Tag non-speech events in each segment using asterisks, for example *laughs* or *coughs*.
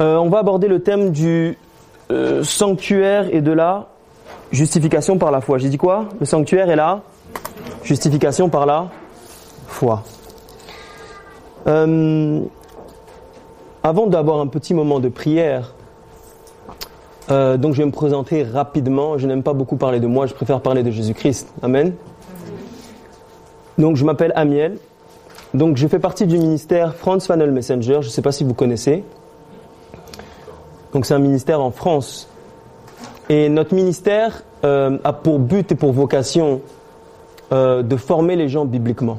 Euh, on va aborder le thème du euh, sanctuaire et de la justification par la foi. J'ai dit quoi? Le sanctuaire et la justification par la foi. Euh, avant d'avoir un petit moment de prière, donc je vais me présenter rapidement. Je n'aime pas beaucoup parler de moi, je préfère parler de Jésus-Christ. Amen. Donc je m'appelle Amiel. Donc je fais partie du ministère France Funnel Messenger. Je ne sais pas si vous connaissez. Donc c'est un ministère en France. Et notre ministère euh, a pour but et pour vocation euh, de former les gens bibliquement.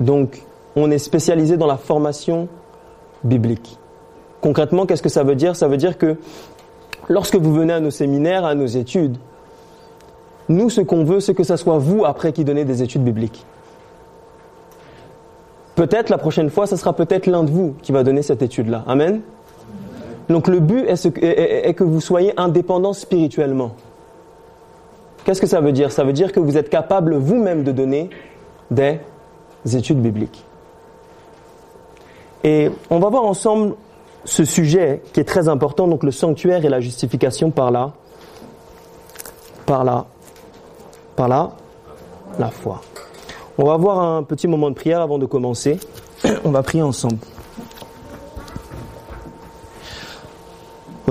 Donc on est spécialisé dans la formation biblique. Concrètement, qu'est-ce que ça veut dire? Ça veut dire que lorsque vous venez à nos séminaires, à nos études, nous, ce qu'on veut, c'est que ce soit vous après qui donnez des études bibliques. Peut-être la prochaine fois, ce sera peut-être l'un de vous qui va donner cette étude-là. Amen? Donc le but est, que vous soyez indépendant spirituellement. Qu'est-ce que ça veut dire? Ça veut dire que vous êtes capable vous-même de donner des études bibliques. Et on va voir ensemble ce sujet qui est très important, donc le sanctuaire et la justification par là, par là, par là, la foi. On va avoir un petit moment de prière avant de commencer. *clears throat* On va prier ensemble.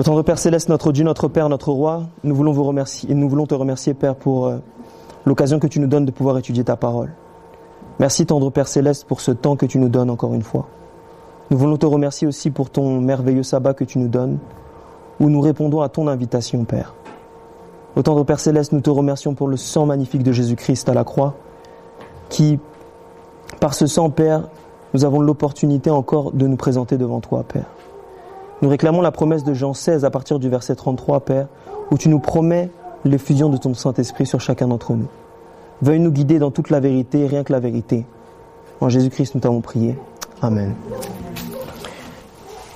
Tendre Père céleste, notre Dieu, notre Père, notre Roi, nous voulons te remercier, Père, pour euh, l'occasion que tu nous donnes de pouvoir étudier ta parole. Merci, tendre Père céleste, pour ce temps que tu nous donnes encore une fois. Nous voulons te remercier aussi pour ton merveilleux sabbat que tu nous donnes, où nous répondons à ton invitation, Père. Au tendre Père céleste, nous te remercions pour le sang magnifique de Jésus-Christ à la croix, qui, par ce sang, Père, nous avons l'opportunité encore de nous présenter devant toi, Père. Nous réclamons la promesse de Jean 16 à partir du verset 33, Père, où tu nous promets l'effusion de ton Saint-Esprit sur chacun d'entre nous. Veuille nous guider dans toute la vérité, rien que la vérité. En Jésus-Christ, nous t'avons prié. Amen.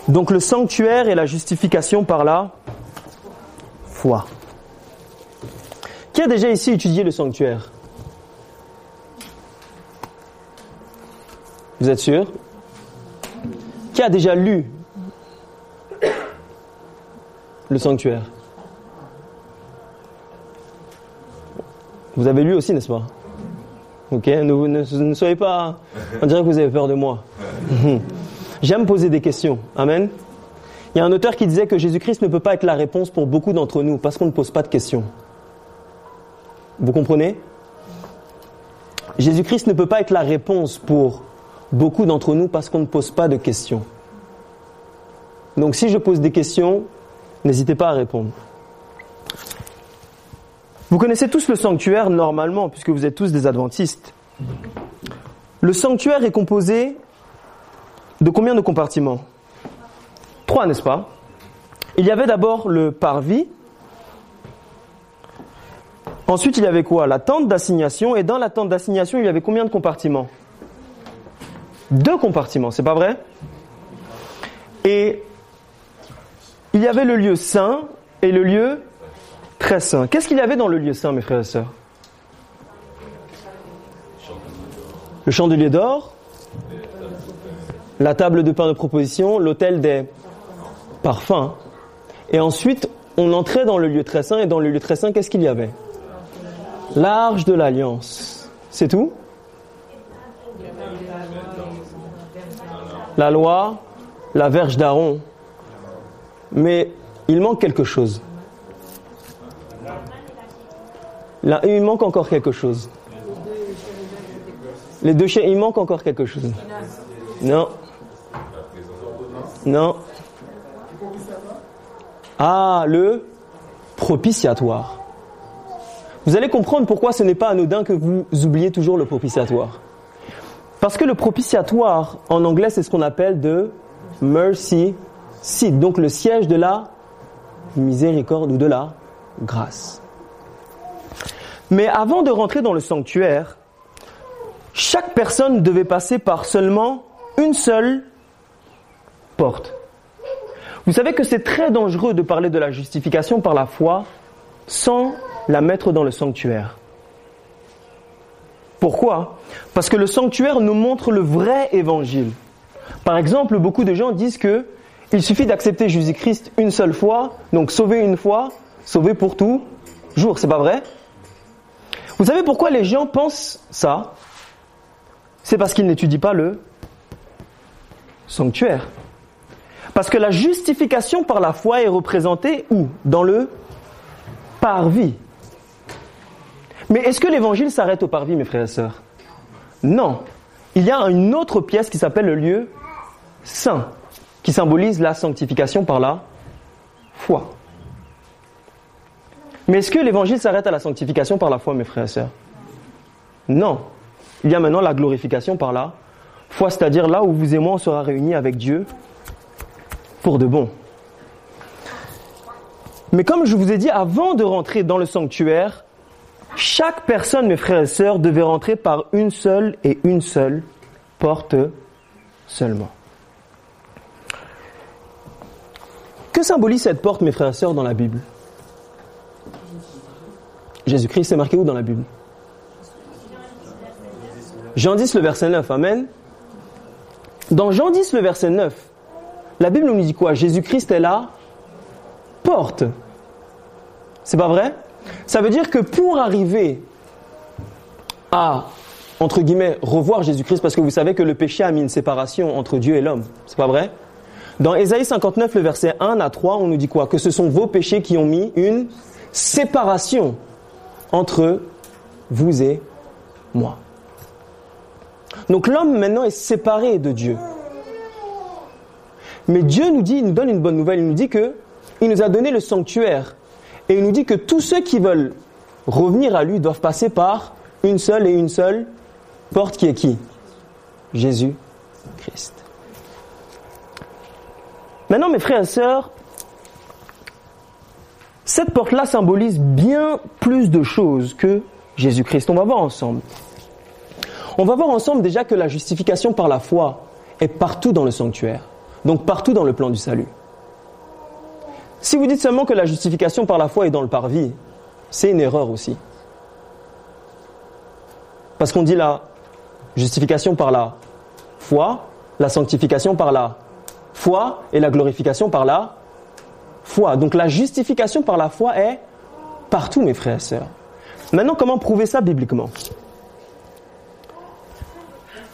Donc le sanctuaire et la justification par la foi. Qui a déjà ici étudié le sanctuaire? Vous êtes sûr? Qui a déjà lu le sanctuaire. Vous avez lu aussi, n'est-ce pas? Ok, ne, ne, soyez pas. On dirait que vous avez peur de moi. *laughs* J'aime poser des questions. Amen. Il y a un auteur qui disait que Jésus-Christ ne peut pas être la réponse pour beaucoup d'entre nous parce qu'on ne pose pas de questions. Vous comprenez? Jésus-Christ ne peut pas être la réponse pour beaucoup d'entre nous parce qu'on ne pose pas de questions. Donc si je pose des questions, N'hésitez pas à répondre. Vous connaissez tous le sanctuaire normalement, puisque vous êtes tous des adventistes. Le sanctuaire est composé de combien de compartiments? Trois, n'est-ce pas? Il y avait d'abord le parvis. Ensuite, il y avait quoi? La tente d'assignation. Et dans la tente d'assignation, il y avait combien de compartiments? Deux compartiments, c'est pas vrai? Et il y avait le lieu saint et le lieu très saint. Qu'est-ce qu'il y avait dans le lieu saint, mes frères et sœurs? Le chandelier d'or, la table de pain de proposition, l'autel des parfums. Et ensuite, on entrait dans le lieu très saint, et dans le lieu très saint, qu'est-ce qu'il y avait? L'arche de l'alliance. C'est tout? La loi, la verge d'Aaron, mais il manque quelque chose. Il manque encore quelque chose. Les deux chiens, il manque encore quelque chose. Non. Non. Ah, le propitiatoire. Vous allez comprendre pourquoi ce n'est pas anodin que vous oubliez toujours le propitiatoire. Parce que le propitiatoire, en anglais, c'est ce qu'on appelle de mercy donc le siège de la miséricorde ou de la grâce. Mais avant de rentrer dans le sanctuaire, chaque personne devait passer par seulement une seule porte. Vous savez que c'est très dangereux de parler de la justification par la foi sans la mettre dans le sanctuaire. Pourquoi? Parce que le sanctuaire nous montre le vrai évangile. Par exemple, beaucoup de gens disent que Il suffit d'accepter Jésus-Christ une seule fois, donc sauver une fois, sauver pour tout jour, c'est pas vrai? Vous savez pourquoi les gens pensent ça? C'est parce qu'ils n'étudient pas le sanctuaire. Parce que la justification par la foi est représentée où? Dans le parvis. Mais est-ce que l'évangile s'arrête au parvis, mes frères et sœurs? Non. Il y a une autre pièce qui s'appelle le lieu saint, qui symbolise la sanctification par la foi. Mais est-ce que l'évangile s'arrête à la sanctification par la foi, mes frères et sœurs? Non. Il y a maintenant la glorification par la foi, c'est-à-dire là où vous et moi on sera réunis avec Dieu pour de bon. Mais comme je vous ai dit, avant de rentrer dans le sanctuaire, chaque personne, mes frères et sœurs, devait rentrer par une seule et une seule porte seulement. Que symbolise cette porte, mes frères et sœurs, dans la Bible? Jésus-Christ, c'est marqué où dans la Bible? Jean 10, le verset 9, Amen. Dans Jean 10, le verset 9, la Bible nous dit quoi? Jésus-Christ est la porte. C'est pas vrai? Ça veut dire que pour arriver à, entre guillemets, revoir Jésus-Christ, parce que vous savez que le péché a mis une séparation entre Dieu et l'homme, c'est pas vrai? Dans Ésaïe 59, le verset 1 à 3, on nous dit quoi? Que ce sont vos péchés qui ont mis une séparation entre vous et moi. Donc l'homme maintenant est séparé de Dieu. Mais Dieu nous dit, il nous donne une bonne nouvelle, il nous dit que il nous a donné le sanctuaire et il nous dit que tous ceux qui veulent revenir à lui doivent passer par une seule et une seule porte qui est qui? Jésus Christ. Maintenant mes frères et sœurs, cette porte-là symbolise bien plus de choses que Jésus-Christ. On va voir ensemble. On va voir ensemble déjà que la justification par la foi est partout dans le sanctuaire, donc partout dans le plan du salut. Si vous dites seulement que la justification par la foi est dans le parvis, c'est une erreur aussi. Parce qu'on dit la justification par la foi, la sanctification par la foi et la glorification par la foi. Donc la justification par la foi est partout, mes frères et sœurs. Maintenant, comment prouver ça bibliquement?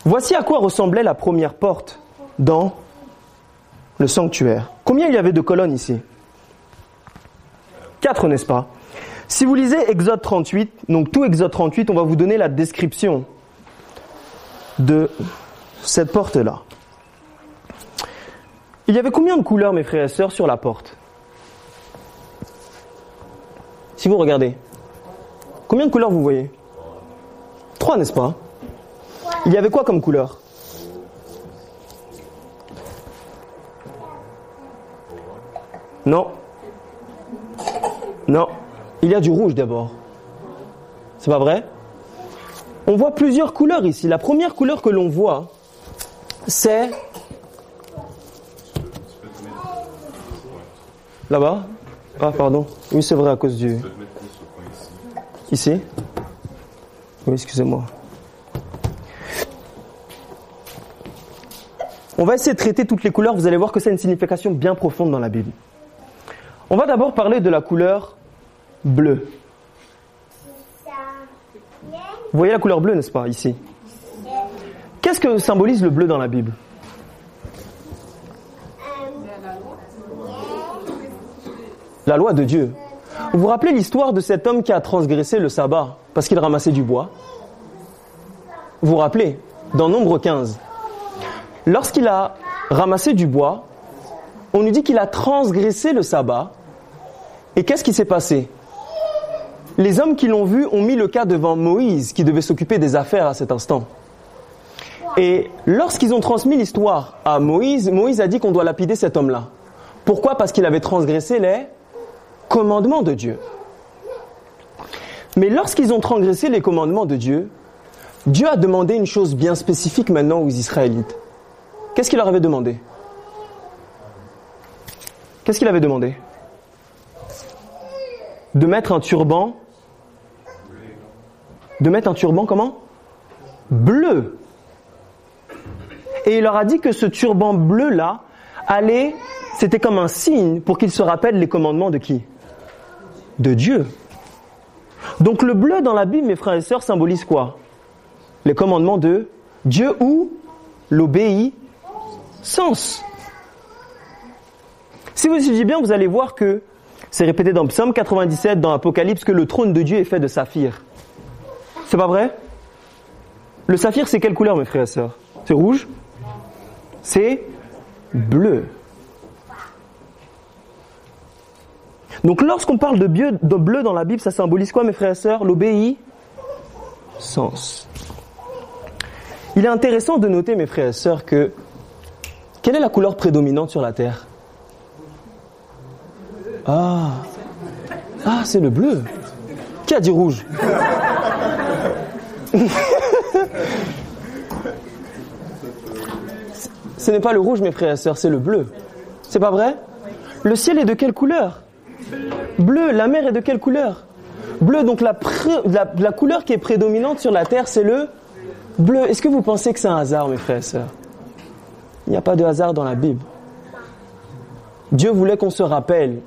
Voici à quoi ressemblait la première porte dans le sanctuaire. Combien il y avait de colonnes ici? Quatre, n'est-ce pas? Si vous lisez Exode 38, donc tout Exode 38, on va vous donner la description de cette porte-là. Il y avait combien de couleurs, mes frères et sœurs, sur la porte? Si vous regardez, combien de couleurs vous voyez? Trois, n'est-ce pas? Il y avait quoi comme couleur? Non. Non. Il y a du rouge d'abord. C'est pas vrai? On voit plusieurs couleurs ici. La première couleur que l'on voit, c'est Là-bas Ah, pardon. Oui, c'est vrai, à cause du. Ici Oui, excusez-moi. On va essayer de traiter toutes les couleurs, vous allez voir que c'est une signification bien profonde dans la Bible. On va d'abord parler de la couleur bleue. Vous voyez la couleur bleue, n'est-ce pas, ici Qu'est-ce que symbolise le bleu dans la Bible La loi de Dieu. Vous vous rappelez l'histoire de cet homme qui a transgressé le sabbat parce qu'il ramassait du bois? Vous vous rappelez Dans Nombre 15. Lorsqu'il a ramassé du bois, on nous dit qu'il a transgressé le sabbat. Et qu'est-ce qui s'est passé? Les hommes qui l'ont vu ont mis le cas devant Moïse, qui devait s'occuper des affaires à cet instant. Et lorsqu'ils ont transmis l'histoire à Moïse, Moïse a dit qu'on doit lapider cet homme-là. Pourquoi? Parce qu'il avait transgressé les commandements de Dieu. Mais lorsqu'ils ont transgressé les commandements de Dieu, Dieu a demandé une chose bien spécifique maintenant aux Israélites. Qu'est-ce qu'il leur avait demandé? Qu'est-ce qu'il avait demandé? De mettre un turban. De mettre un turban comment? Bleu. Et il leur a dit que ce turban bleu-là allait, c'était comme un signe pour qu'il se rappelle les commandements de qui? De Dieu. Donc le bleu dans la Bible, mes frères et sœurs, symbolise quoi? Les commandements de Dieu ou l'obéissance. Si vous étudiez bien, vous allez voir que c'est répété dans Psaume 97, dans Apocalypse, que le trône de Dieu est fait de saphir. C'est pas vrai? Le saphir, c'est quelle couleur, mes frères et sœurs? C'est rouge? C'est bleu. Donc lorsqu'on parle de, de, bleu dans la Bible, ça symbolise quoi, mes frères et sœurs? L'obéissance. Il est intéressant de noter, mes frères et sœurs, que quelle est la couleur prédominante sur la terre? Ah, ah, c'est le bleu. Qui a dit rouge? *laughs* Ce n'est pas le rouge, mes frères et sœurs, c'est le bleu. C'est pas vrai? Le ciel est de quelle couleur? Bleu. La mer est de quelle couleur? Bleu. Donc la, couleur qui est prédominante sur la terre, c'est le bleu. Est-ce que vous pensez que c'est un hasard, mes frères et sœurs? Il n'y a pas de hasard dans la Bible. Dieu voulait qu'on se rappelle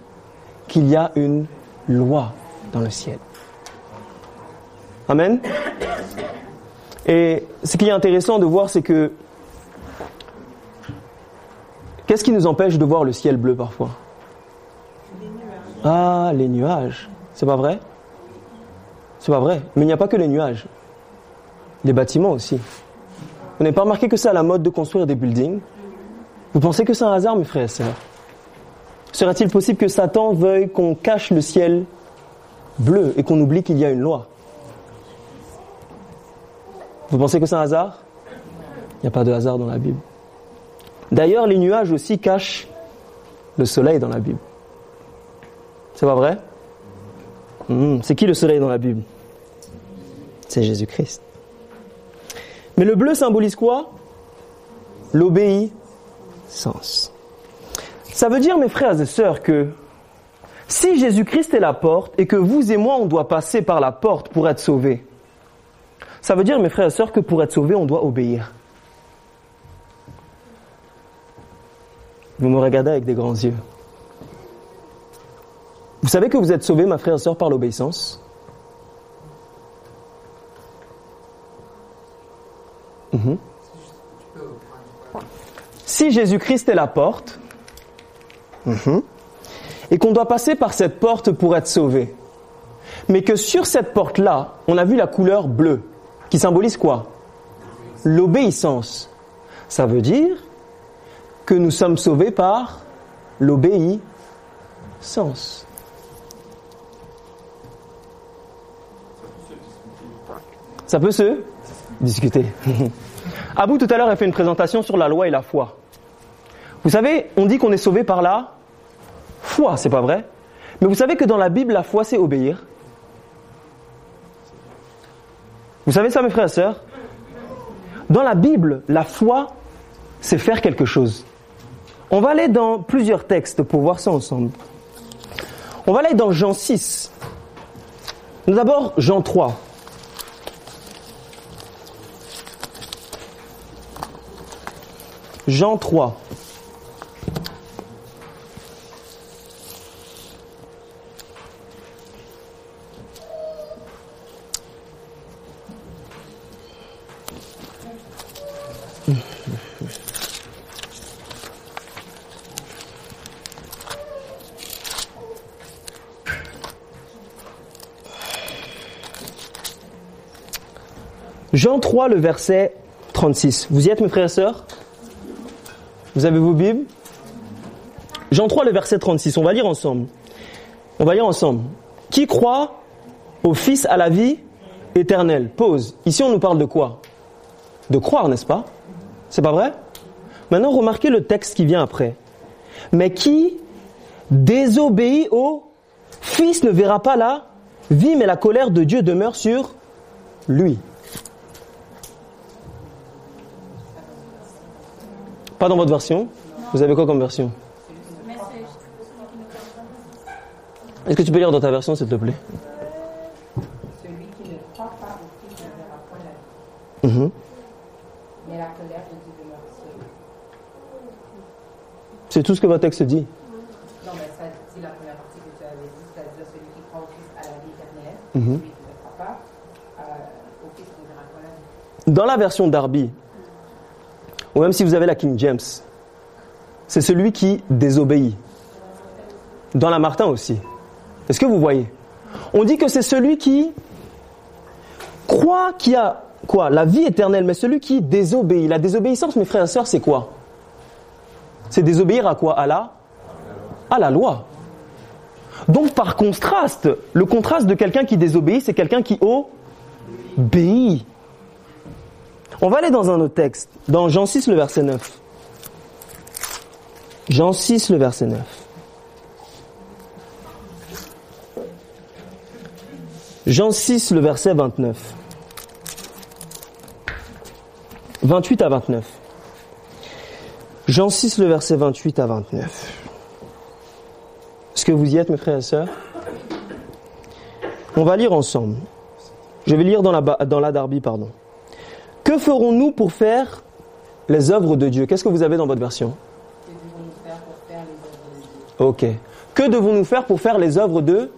qu'il y a une loi dans le ciel. Amen. Et ce qui est intéressant de voir, c'est que qu'est-ce qui nous empêche de voir le ciel bleu parfois? Ah, les nuages. C'est pas vrai? C'est pas vrai. Mais il n'y a pas que les nuages. Les bâtiments aussi. Vous n'avez pas remarqué que c'est à la mode de construire des buildings Vous pensez que c'est un hasard, mes frères et sœurs? Serait-il possible que Satan veuille qu'on cache le ciel bleu et qu'on oublie qu'il y a une loi? Vous pensez que c'est un hasard? Il n'y a pas de hasard dans la Bible. D'ailleurs, les nuages aussi cachent le soleil dans la Bible. C'est pas vrai? Hmm, C'est qui le soleil dans la Bible? C'est Jésus-Christ. Mais le bleu symbolise quoi? L'obéissance. Ça veut dire, mes frères et sœurs, que si Jésus-Christ est la porte et que vous et moi, on doit passer par la porte pour être sauvés, ça veut dire, mes frères et sœurs, que pour être sauvés, on doit obéir. Vous me regardez avec des grands yeux. Vous savez que vous êtes sauvés, ma frère et sœur, par l'obéissance? Mhm. Si Jésus-Christ est la porte, mhm, et qu'on doit passer par cette porte pour être sauvé, mais que sur cette porte-là, on a vu la couleur bleue, qui symbolise quoi? L'obéissance. Ça veut dire que nous sommes sauvés par l'obéissance. Ça peut se discuter. *laughs* Abou tout à l'heure a fait une présentation sur la loi et la foi. Vous savez, on dit qu'on est sauvé par la foi, c'est pas vrai? Mais vous savez que dans la Bible, la foi c'est obéir. Vous savez ça mes frères et sœurs? Dans la Bible, la foi c'est faire quelque chose. On va aller dans plusieurs textes pour voir ça ensemble. On va aller dans Jean 6. D'abord Jean 3. Jean 3. Jean 3, le verset 36. Vous y êtes, mes frères et sœurs? Vous avez vos Bibles? Jean 3, le verset 36. On va lire ensemble. On va lire ensemble. Qui croit au Fils à la vie éternelle? Pause. Ici, on nous parle de quoi? De croire, n'est-ce pas? C'est pas vrai? Maintenant, remarquez le texte qui vient après. Mais qui désobéit au Fils ne verra pas la vie, mais la colère de Dieu demeure sur lui. Pas dans votre version Vous avez quoi comme version Est-ce que tu peux lire dans ta version, s'il te plaît Celui Fils demeure C'est tout ce que votre texte dit. Non, mais ça, c'est la première partie que tu avais dit, c'est-à-dire celui qui croit au Christ à la vie éternelle, Mhm. celui qui ne croit pas euh, au Christ ne la vie. Dans la version Darby, ou même si vous avez la King James, c'est celui qui désobéit. Dans la Martin aussi. Est-ce que vous voyez? On dit que c'est celui qui croit qu'il y a quoi? La vie éternelle, mais celui qui désobéit. La désobéissance, mes frères et sœurs, c'est quoi? C'est désobéir à quoi? À la À la loi. Donc par contraste, le contraste de quelqu'un qui désobéit, c'est quelqu'un qui obéit. On va aller dans un autre texte, dans Jean 6, le verset 9. Jean 6, le verset 9. Jean 6, le verset 29. 28 à 29. Jean 6, le verset 28 à 29. Est-ce que vous y êtes, mes frères et sœurs? On va lire ensemble. Je vais lire dans la, dans la Darby, pardon. Que ferons-nous pour faire les œuvres de Dieu? Qu'est-ce que vous avez dans votre version? Que devons-nous faire pour faire les œuvres de Dieu? Ok. Que devons-nous faire pour faire les œuvres de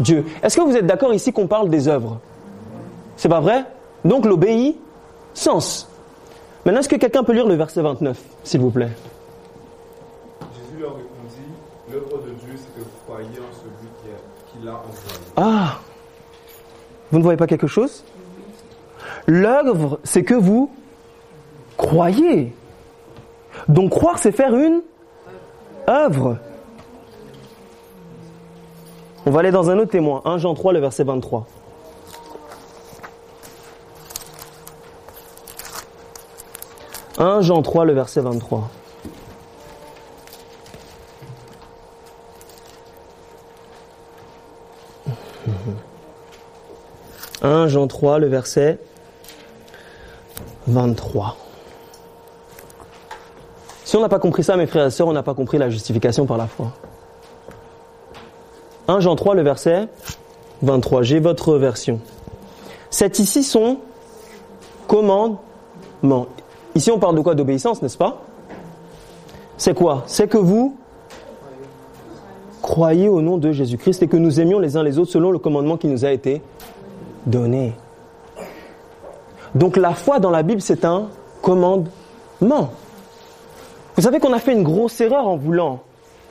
Dieu? Est-ce que vous êtes d'accord ici qu'on parle des œuvres? C'est pas vrai? Donc l'obéissance. Maintenant, est-ce que quelqu'un peut lire le verset 29, s'il vous plaît? Jésus leur répondit, l'œuvre de Dieu, c'est que vous croyez en celui qui l'a envoyé. Ah! Vous ne voyez pas quelque chose? L'œuvre, c'est que vous croyez. Donc croire, c'est faire une œuvre. On va aller dans un autre témoin, 1 Jean 3, le verset 23. 1 Jean 3, le verset 23. « 1 Jean 3, le verset 23. Si on n'a pas compris ça, mes frères et sœurs, on n'a pas compris la justification par la foi. 1 Jean 3, le verset 23. J'ai votre version. C'est ici son commandement. Ici, on parle de quoi? D'obéissance, n'est-ce pas? C'est quoi? C'est que vous croyez au nom de Jésus-Christ et que nous aimions les uns les autres selon le commandement qui nous a été donné. Donc la foi dans la Bible, c'est un commandement. Vous savez qu'on a fait une grosse erreur en voulant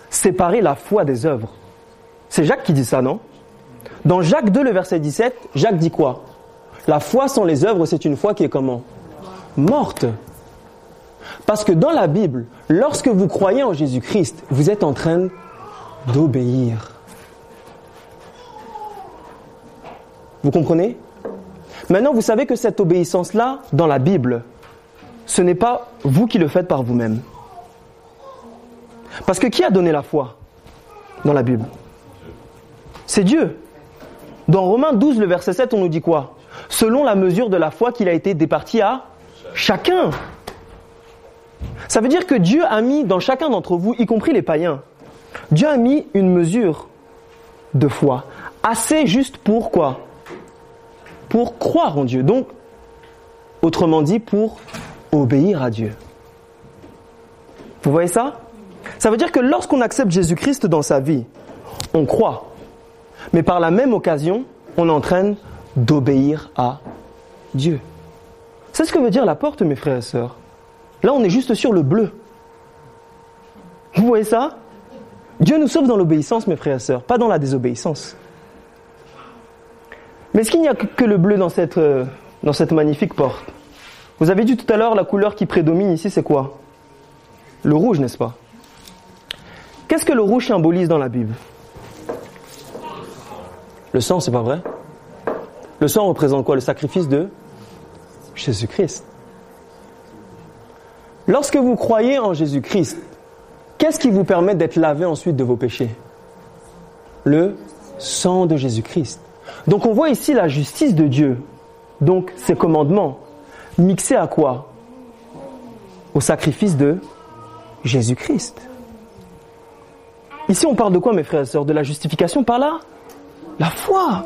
séparer la foi des œuvres. C'est Jacques qui dit ça, non? Dans Jacques 2, le verset 17, Jacques dit quoi? La foi sans les œuvres, c'est une foi qui est comment? Morte. Parce que dans la Bible, lorsque vous croyez en Jésus-Christ, vous êtes en train d'obéir. Vous comprenez? Maintenant, vous savez que cette obéissance-là, dans la Bible, ce n'est pas vous qui le faites par vous-même. Parce que qui a donné la foi dans la Bible? C'est Dieu. Dans Romains 12, le verset 7, on nous dit quoi? Selon la mesure de la foi qu'il a été départi à chacun. Ça veut dire que Dieu a mis dans chacun d'entre vous, y compris les païens, Dieu a mis une mesure de foi assez juste pour quoi? Pour croire en Dieu. Donc, autrement dit, pour obéir à Dieu. Vous voyez ça? Ça veut dire que lorsqu'on accepte Jésus-Christ dans sa vie, on croit. Mais par la même occasion, on est en train d'obéir à Dieu. C'est ce que veut dire la porte, mes frères et sœurs. Là, on est juste sur le bleu. Vous voyez ça? Dieu nous sauve dans l'obéissance, mes frères et sœurs, pas dans la désobéissance. Mais est-ce qu'il n'y a que le bleu dans cette, euh, magnifique porte? Vous avez dit tout à l'heure, la couleur qui prédomine ici, c'est quoi? Le rouge, n'est-ce pas? Qu'est-ce que le rouge symbolise dans la Bible? Le sang, c'est pas vrai? Le sang représente quoi? Le sacrifice de Jésus-Christ. Lorsque vous croyez en Jésus-Christ, qu'est-ce qui vous permet d'être lavé ensuite de vos péchés? Le sang de Jésus-Christ. Donc on voit ici la justice de Dieu, donc ses commandements, mixés à quoi? Au sacrifice de Jésus-Christ. Ici on parle de quoi mes frères et sœurs? De la justification par là La foi.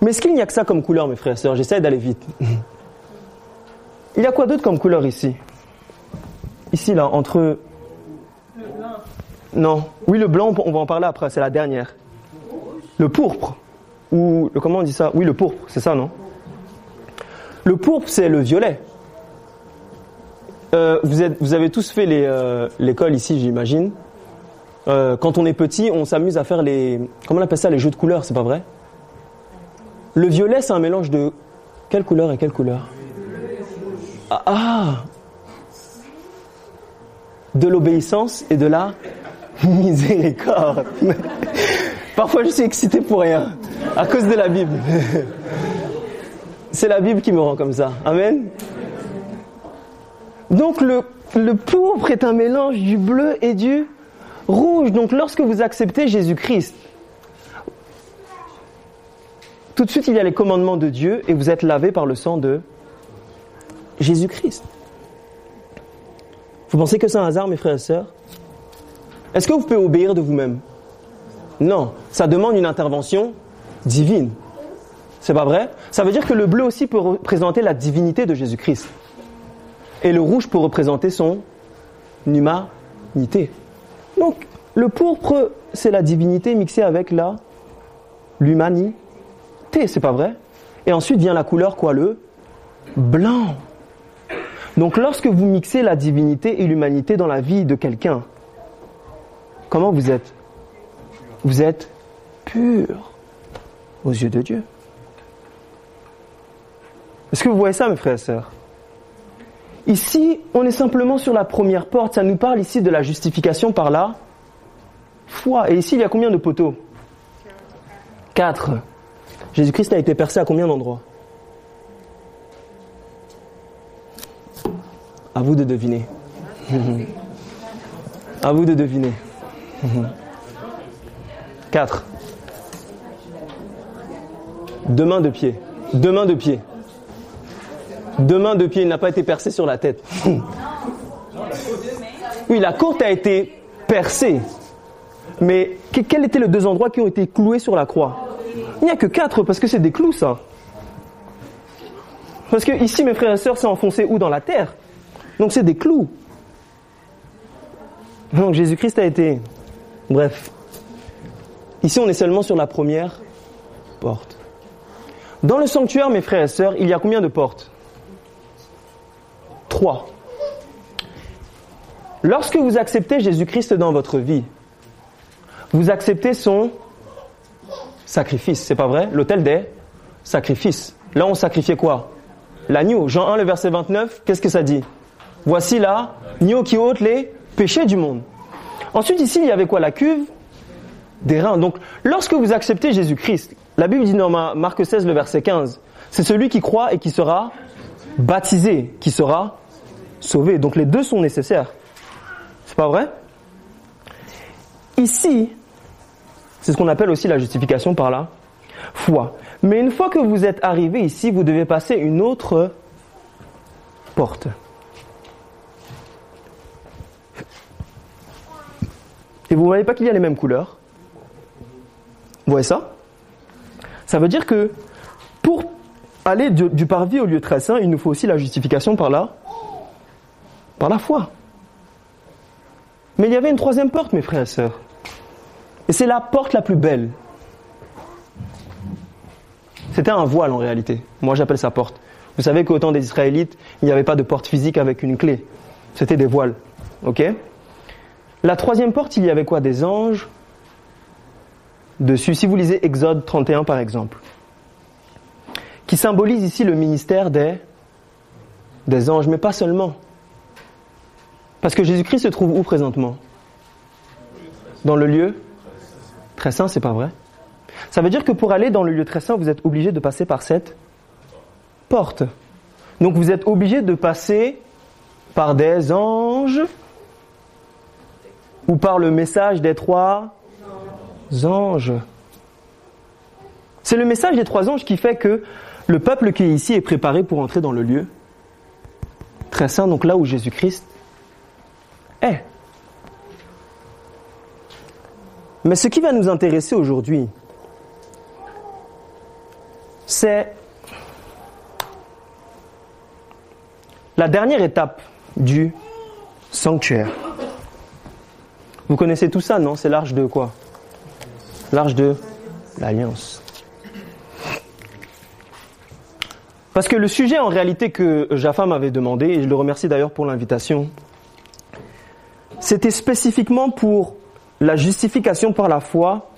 Mais est-ce qu'il n'y a que ça comme couleur mes frères et sœurs? J'essaie d'aller vite. *laughs* Il y a quoi d'autre comme couleur ici? Ici, là, entre... Non. Oui, le blanc, on va en parler après, c'est la dernière. Le pourpre. Ou, le, comment on dit ça? Oui, le pourpre, c'est ça, non? Le pourpre, c'est le violet. Euh, vous, avez tous fait euh, l'école ici, j'imagine. Euh, quand on est petit, on s'amuse à faire les... Comment on appelle ça Les jeux de couleurs, c'est pas vrai? Le violet, c'est un mélange de... Quelle couleur et quelle couleur? Ah, ah De l'obéissance et de la *laughs* miséricorde. Parfois, je suis excité pour rien, à cause de la Bible. C'est la Bible qui me rend comme ça. Amen. Donc, le, le pourpre est un mélange du bleu et du rouge. Donc, lorsque vous acceptez Jésus-Christ, tout de suite, il y a les commandements de Dieu et vous êtes lavé par le sang de Jésus-Christ. Vous pensez que c'est un hasard, mes frères et sœurs? Est-ce que vous pouvez obéir de vous-même Non, ça demande une intervention divine. C'est pas vrai Ça veut dire que le bleu aussi peut représenter la divinité de Jésus-Christ. Et le rouge peut représenter son humanité. Donc, le pourpre, c'est la divinité mixée avec la l'humanité, c'est pas vrai Et ensuite vient la couleur quoi Le blanc. Donc lorsque vous mixez la divinité et l'humanité dans la vie de quelqu'un, comment vous êtes? Vous êtes pur aux yeux de Dieu. Est-ce que vous voyez ça, mes frères et sœurs? Ici, on est simplement sur la première porte. Ça nous parle ici de la justification par la foi. Et ici, il y a combien de poteaux? Quatre. Jésus-Christ a été percé à combien d'endroits? À vous de deviner. *laughs* à vous de deviner. Quatre. Deux mains de pied. Deux mains de pied. Deux mains de pied, il n'a pas été percé sur la tête. *laughs* oui, la côte a été percée. Mais quels étaient les deux endroits qui ont été cloués sur la croix? Il n'y a que quatre parce que c'est des clous, ça. Parce que ici, mes frères et sœurs, c'est enfoncé où? Dans la terre. Donc c'est des clous. Donc Jésus-Christ a été... Bref. Ici, on est seulement sur la première porte. Dans le sanctuaire, mes frères et sœurs, il y a combien de portes? Trois. Lorsque vous acceptez Jésus-Christ dans votre vie, vous acceptez son sacrifice, c'est pas vrai? L'autel des sacrifices. Là, on sacrifiait quoi? L'agneau. Jean 1, le verset 29, qu'est-ce que ça dit? Voici là, l'agneau qui ôte les péchés du monde. Ensuite, ici, il y avait quoi? La cuve des reins. Donc, lorsque vous acceptez Jésus-Christ, la Bible dit dans Marc 16, le verset 15, c'est celui qui croit et qui sera baptisé, qui sera sauvé. Donc, les deux sont nécessaires. C'est pas vrai? Ici, c'est ce qu'on appelle aussi la justification par la foi. Mais une fois que vous êtes arrivé ici, vous devez passer une autre porte. Et vous ne voyez pas qu'il y a les mêmes couleurs? Vous voyez ça? Ça veut dire que pour aller du, parvis au lieu très saint, il nous faut aussi la justification par la, par la foi. Mais il y avait une troisième porte, mes frères et sœurs. Et c'est la porte la plus belle. C'était un voile en réalité. Moi j'appelle ça porte. Vous savez qu'au temps des Israélites, il n'y avait pas de porte physique avec une clé. C'était des voiles. Ok? La troisième porte, il y avait quoi? Des anges? Dessus. Si vous lisez Exode 31 par exemple, qui symbolise ici le ministère des, des anges, mais pas seulement. Parce que Jésus-Christ se trouve où présentement? Dans le lieu très saint, c'est pas vrai? Ça veut dire que pour aller dans le lieu très saint, vous êtes obligé de passer par cette porte. Donc vous êtes obligé de passer par des anges ou par le message des trois anges. C'est le message des trois anges qui fait que le peuple qui est ici est préparé pour entrer dans le lieu très saint, donc là où Jésus-Christ est. Mais ce qui va nous intéresser aujourd'hui, c'est la dernière étape du sanctuaire. Vous connaissez tout ça, non? C'est l'arche de quoi? L'arche de l'alliance. Parce que le sujet en réalité que Jaffa m'avait demandé, et je le remercie d'ailleurs pour l'invitation, c'était spécifiquement pour la justification par la foi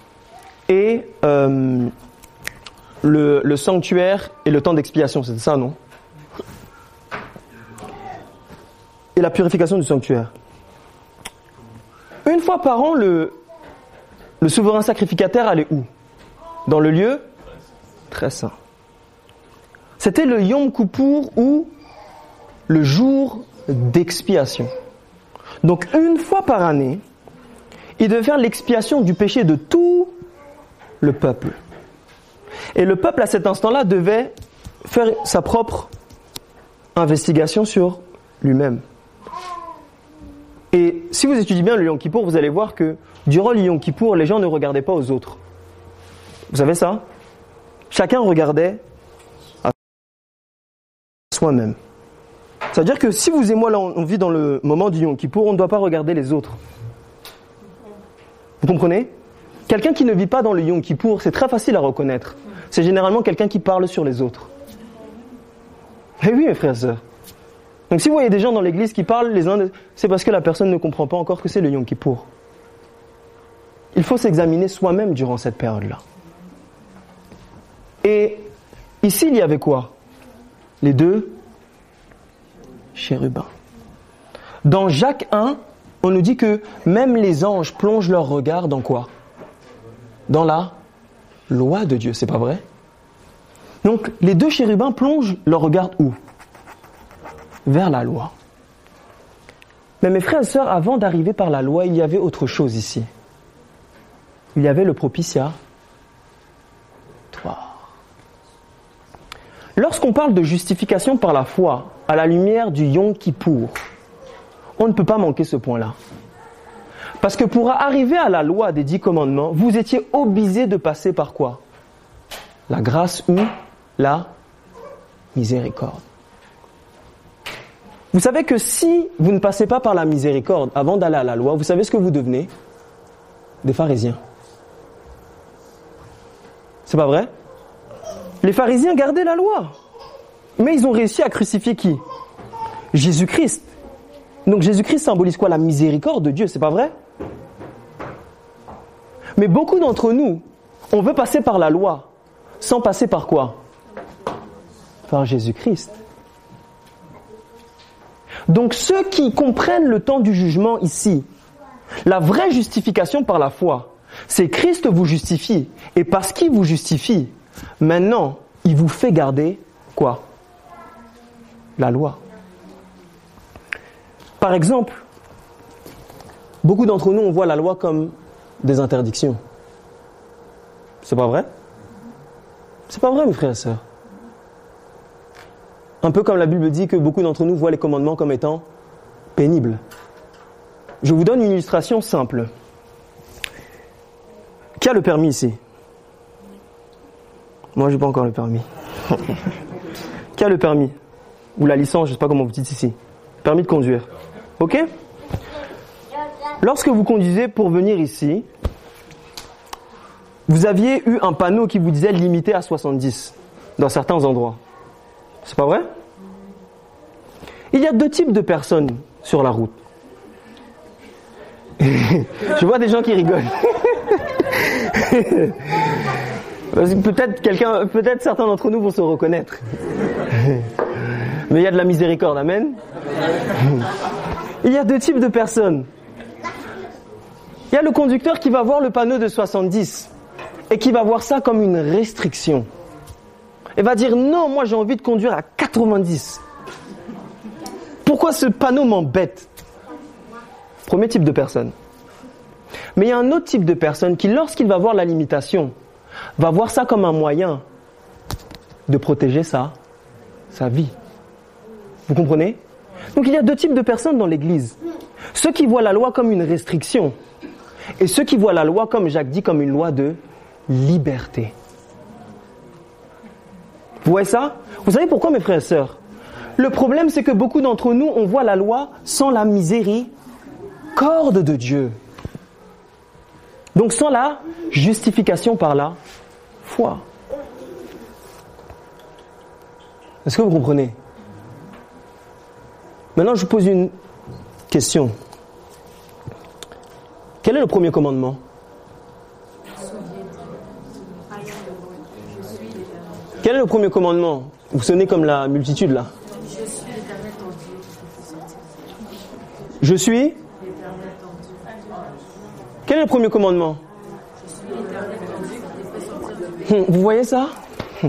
et euh, le, le sanctuaire et le temps d'expiation, c'est ça, non? Et la purification du sanctuaire. Une fois par an, le, souverain sacrificateur allait où? Dans le lieu très saint. C'était le Yom Kippour ou le jour d'expiation. Donc une fois par année, il devait faire l'expiation du péché de tout le peuple. Et le peuple à cet instant-là devait faire sa propre investigation sur lui-même. Et si vous étudiez bien le Yom Kippour, vous allez voir que durant le Yom Kippour, les gens ne regardaient pas aux autres. Vous savez ça? Chacun regardait à soi-même. C'est-à-dire que si vous et moi, là, on vit dans le moment du Yom Kippour, on ne doit pas regarder les autres. Vous comprenez? Quelqu'un qui ne vit pas dans le Yom Kippour, c'est très facile à reconnaître. C'est généralement quelqu'un qui parle sur les autres. Eh oui, mes frères et sœurs. Donc si vous voyez des gens dans l'église qui parlent les uns, c'est parce que la personne ne comprend pas encore que c'est le Yom Kippour. Il faut s'examiner soi-même durant cette période-là. Et ici, il y avait quoi? Les deux chérubins. Dans Jacques 1, on nous dit que même les anges plongent leur regard dans quoi? Dans la loi de Dieu, c'est pas vrai? Donc les deux chérubins plongent leur regard où? Vers la loi. Mais mes frères et sœurs, avant d'arriver par la loi, il y avait autre chose ici. Il y avait le propitiatoire. Lorsqu'on parle de justification par la foi à la lumière du Yom Kippour, on ne peut pas manquer ce point-là. Parce que pour arriver à la loi des dix commandements, vous étiez obligé de passer par quoi? La grâce ou la miséricorde. Vous savez que si vous ne passez pas par la miséricorde avant d'aller à la loi, vous savez ce que vous devenez? Des pharisiens. C'est pas vrai? Les pharisiens gardaient la loi. Mais ils ont réussi à crucifier qui? Jésus-Christ. Donc Jésus-Christ symbolise quoi? La miséricorde de Dieu, c'est pas vrai? Mais beaucoup d'entre nous, on veut passer par la loi, sans passer par quoi? Par Jésus-Christ. Donc ceux qui comprennent le temps du jugement ici, la vraie justification par la foi, c'est Christ vous justifie. Et parce qu'il vous justifie, maintenant, il vous fait garder quoi? La loi. Par exemple, beaucoup d'entre nous, on voit la loi comme des interdictions. C'est pas vrai? C'est pas vrai, mes frères et sœurs. Un peu comme la Bible dit que beaucoup d'entre nous voient les commandements comme étant pénibles. Je vous donne une illustration simple. Qui a le permis ici? Moi, j'ai pas encore le permis. *laughs* Qui a le permis? Ou la licence, je sais pas comment vous dites ici. Permis de conduire. Ok? Lorsque vous conduisez pour venir ici, vous aviez eu un panneau qui vous disait limité à 70 dans certains endroits. C'est pas vrai? Il y a deux types de personnes sur la route. *laughs* Je vois des gens qui rigolent. *laughs* peut-être quelqu'un, peut-être certains d'entre nous vont se reconnaître. *laughs* Mais il y a de la miséricorde, amen. Il y a deux types de personnes. Il y a le conducteur qui va voir le panneau de 70 et qui va voir ça comme une restriction. Et va dire non, moi j'ai envie de conduire à 90. Pourquoi ce panneau m'embête? Premier type de personne. Mais il y a un autre type de personne qui, lorsqu'il va voir la limitation, va voir ça comme un moyen de protéger sa, sa vie. Vous comprenez? Donc il y a deux types de personnes dans l'Église. Ceux qui voient la loi comme une restriction et ceux qui voient la loi, comme Jacques dit, comme une loi de liberté. Vous voyez ça? Vous savez pourquoi, mes frères et sœurs? Le problème, c'est que beaucoup d'entre nous, on voit la loi sans la miséricorde de Dieu. Donc sans la justification par la foi. Est-ce que vous comprenez? Maintenant, je vous pose une question. Quel est le premier commandement? Quel est le premier commandement Vous sonnez comme la multitude là. Je suis Quel est le premier commandement Hum, Vous voyez ça Je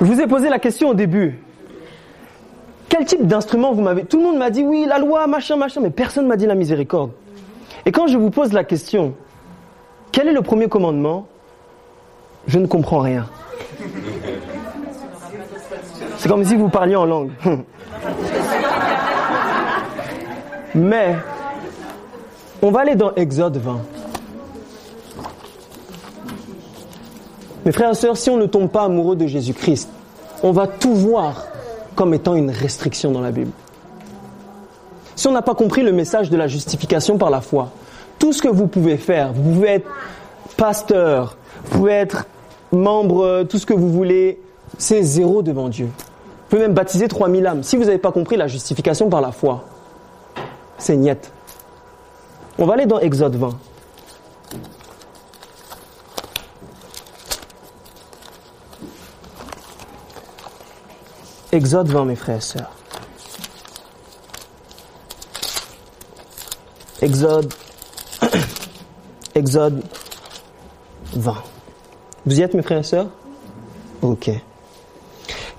vous ai posé la question au début. Quel type d'instrument vous m'avez Tout le monde m'a dit oui, la loi, machin, machin, mais personne m'a dit la miséricorde. Et quand je vous pose la question, quel est le premier commandement Je ne comprends rien. C'est comme si vous parliez en langue. Mais on va aller dans Exode 20. Mes frères et sœurs, si on ne tombe pas amoureux de Jésus-Christ, on va tout voir comme étant une restriction dans la Bible. Si on n'a pas compris le message de la justification par la foi, tout ce que vous pouvez faire, vous pouvez être pasteur, vous pouvez être membre, tout ce que vous voulez, c'est zéro devant Dieu. Vous pouvez même baptiser 3000 âmes. Si vous n'avez pas compris la justification par la foi, c'est niette. On va aller dans Exode 20. Exode 20, mes frères et sœurs. Exode, *coughs* Exode 20. Vous y êtes, mes frères et sœurs? Ok.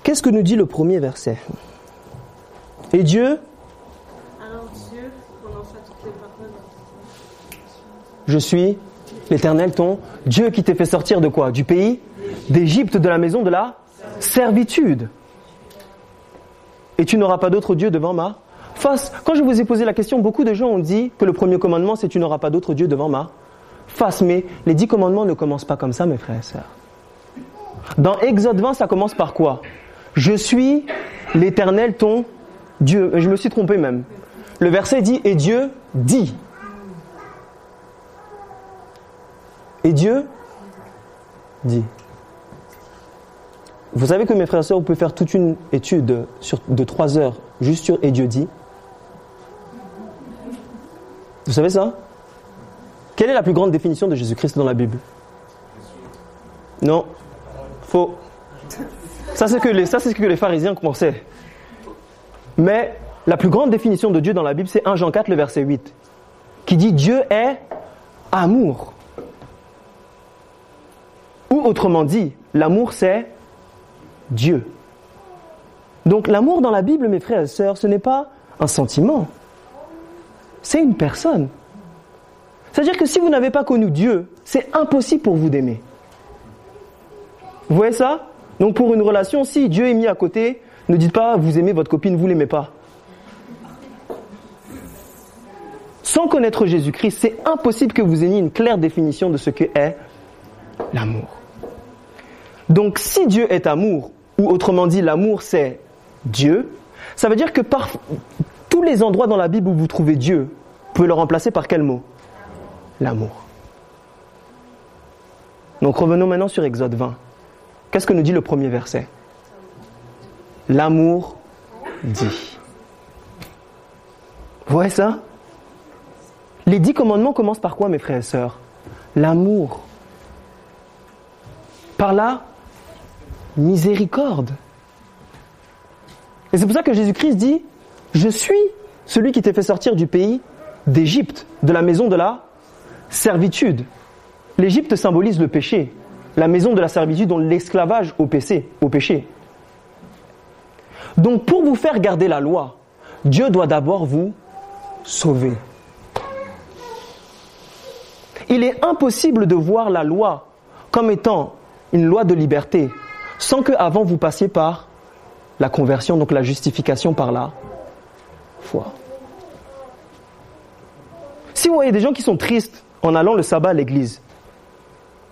Qu'est-ce que nous dit le premier verset? Et Dieu, Alors Dieu prononça toutes les paroles. je suis l'Éternel, ton Dieu qui t'ai fait sortir de quoi? Du pays? d'Égypte, de la maison de la servitude. Et tu n'auras pas d'autre Dieu devant ma face. Quand je vous ai posé la question, beaucoup de gens ont dit que le premier commandement, c'est tu n'auras pas d'autre Dieu devant ma face. Mais les dix commandements ne commencent pas comme ça, mes frères et sœurs. Dans Exode 20, ça commence par quoi? Je suis l'Éternel, ton Dieu. Je me suis trompé même. Le verset dit, et Dieu dit. Et Dieu dit. Vous savez que mes frères et sœurs, vous pouvez faire toute une étude de trois heures juste sur Et Dieu dit. Vous savez ça? Quelle est la plus grande définition de Jésus-Christ dans la Bible? Non. Faux. Ça, c'est ce que les pharisiens pensaient. Mais la plus grande définition de Dieu dans la Bible, c'est 1 Jean 4, le verset 8, qui dit Dieu est amour. Ou autrement dit, l'amour c'est Dieu. Donc l'amour dans la Bible, mes frères et sœurs, ce n'est pas un sentiment, c'est une personne. C'est-à-dire que si vous n'avez pas connu Dieu, c'est impossible pour vous d'aimer. Vous voyez ça? Donc pour une relation, si Dieu est mis à côté, ne dites pas vous aimez votre copine, vous l'aimez pas. Sans connaître Jésus-Christ, c'est impossible que vous ayez une claire définition de ce que est l'amour. Donc si Dieu est amour, ou autrement dit l'amour c'est Dieu, ça veut dire que par tous les endroits dans la Bible où vous trouvez Dieu, vous pouvez le remplacer par quel mot? L'amour. Donc revenons maintenant sur Exode 20. Qu'est-ce que nous dit le premier verset? L'amour dit. Vous voyez ça? Les dix commandements commencent par quoi, mes frères et sœurs? L'amour. Par la miséricorde. Et c'est pour ça que Jésus-Christ dit, je suis celui qui t'ai fait sortir du pays d'Égypte, de la maison de la servitude. L'Égypte symbolise le péché, la maison de la servitude, dont l'esclavage au péché, au péché. Donc pour vous faire garder la loi, Dieu doit d'abord vous sauver. Il est impossible de voir la loi comme étant une loi de liberté sans que avant vous passiez par la conversion, donc la justification par la foi. Si vous voyez des gens qui sont tristes en allant le sabbat à l'église,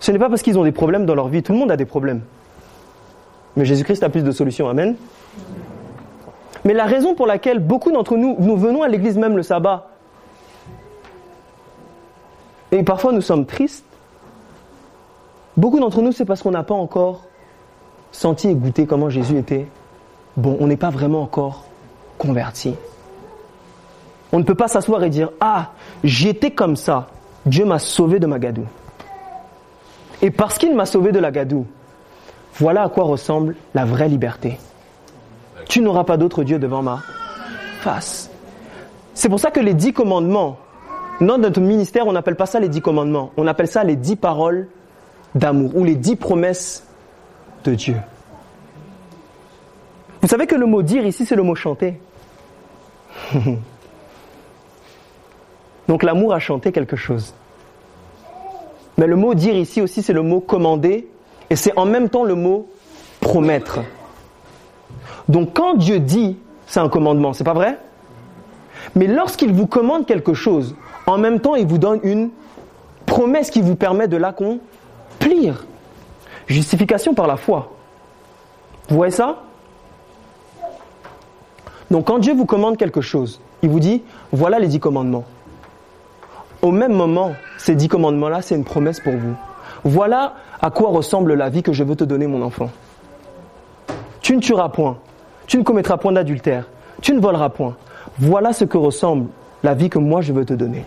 ce n'est pas parce qu'ils ont des problèmes dans leur vie, tout le monde a des problèmes. Mais Jésus-Christ a plus de solutions, amen. Mais la raison pour laquelle beaucoup d'entre nous, nous venons à l'église même le sabbat, et parfois nous sommes tristes, beaucoup d'entre nous, c'est parce qu'on n'a pas encore senti et goûté comment Jésus était bon. On n'est pas vraiment encore converti. On ne peut pas s'asseoir et dire Ah, j'étais comme ça. Dieu m'a sauvé de ma gadoue. Et parce qu'il m'a sauvé de la gadoue, voilà à quoi ressemble la vraie liberté. Tu n'auras pas d'autre Dieu devant ma face. C'est pour ça que les dix commandements, dans notre ministère, on n'appelle pas ça les dix commandements, on appelle ça les dix paroles d'amour ou les dix promesses de Dieu. Vous savez que le mot dire ici, c'est le mot chanter. *laughs* Donc l'amour a chanté quelque chose. Mais le mot dire ici aussi, c'est le mot commander et c'est en même temps le mot promettre. Donc quand Dieu dit, c'est un commandement, c'est pas vrai? Mais lorsqu'il vous commande quelque chose, en même temps, il vous donne une promesse qui vous permet de l'accomplir. Justification par la foi. Vous voyez ça? Donc quand Dieu vous commande quelque chose, il vous dit, voilà les dix commandements. Au même moment, ces dix commandements-là, c'est une promesse pour vous. Voilà à quoi ressemble la vie que je veux te donner, mon enfant. Tu ne tueras point. Tu ne commettras point d'adultère. Tu ne voleras point. Voilà ce que ressemble la vie que moi je veux te donner.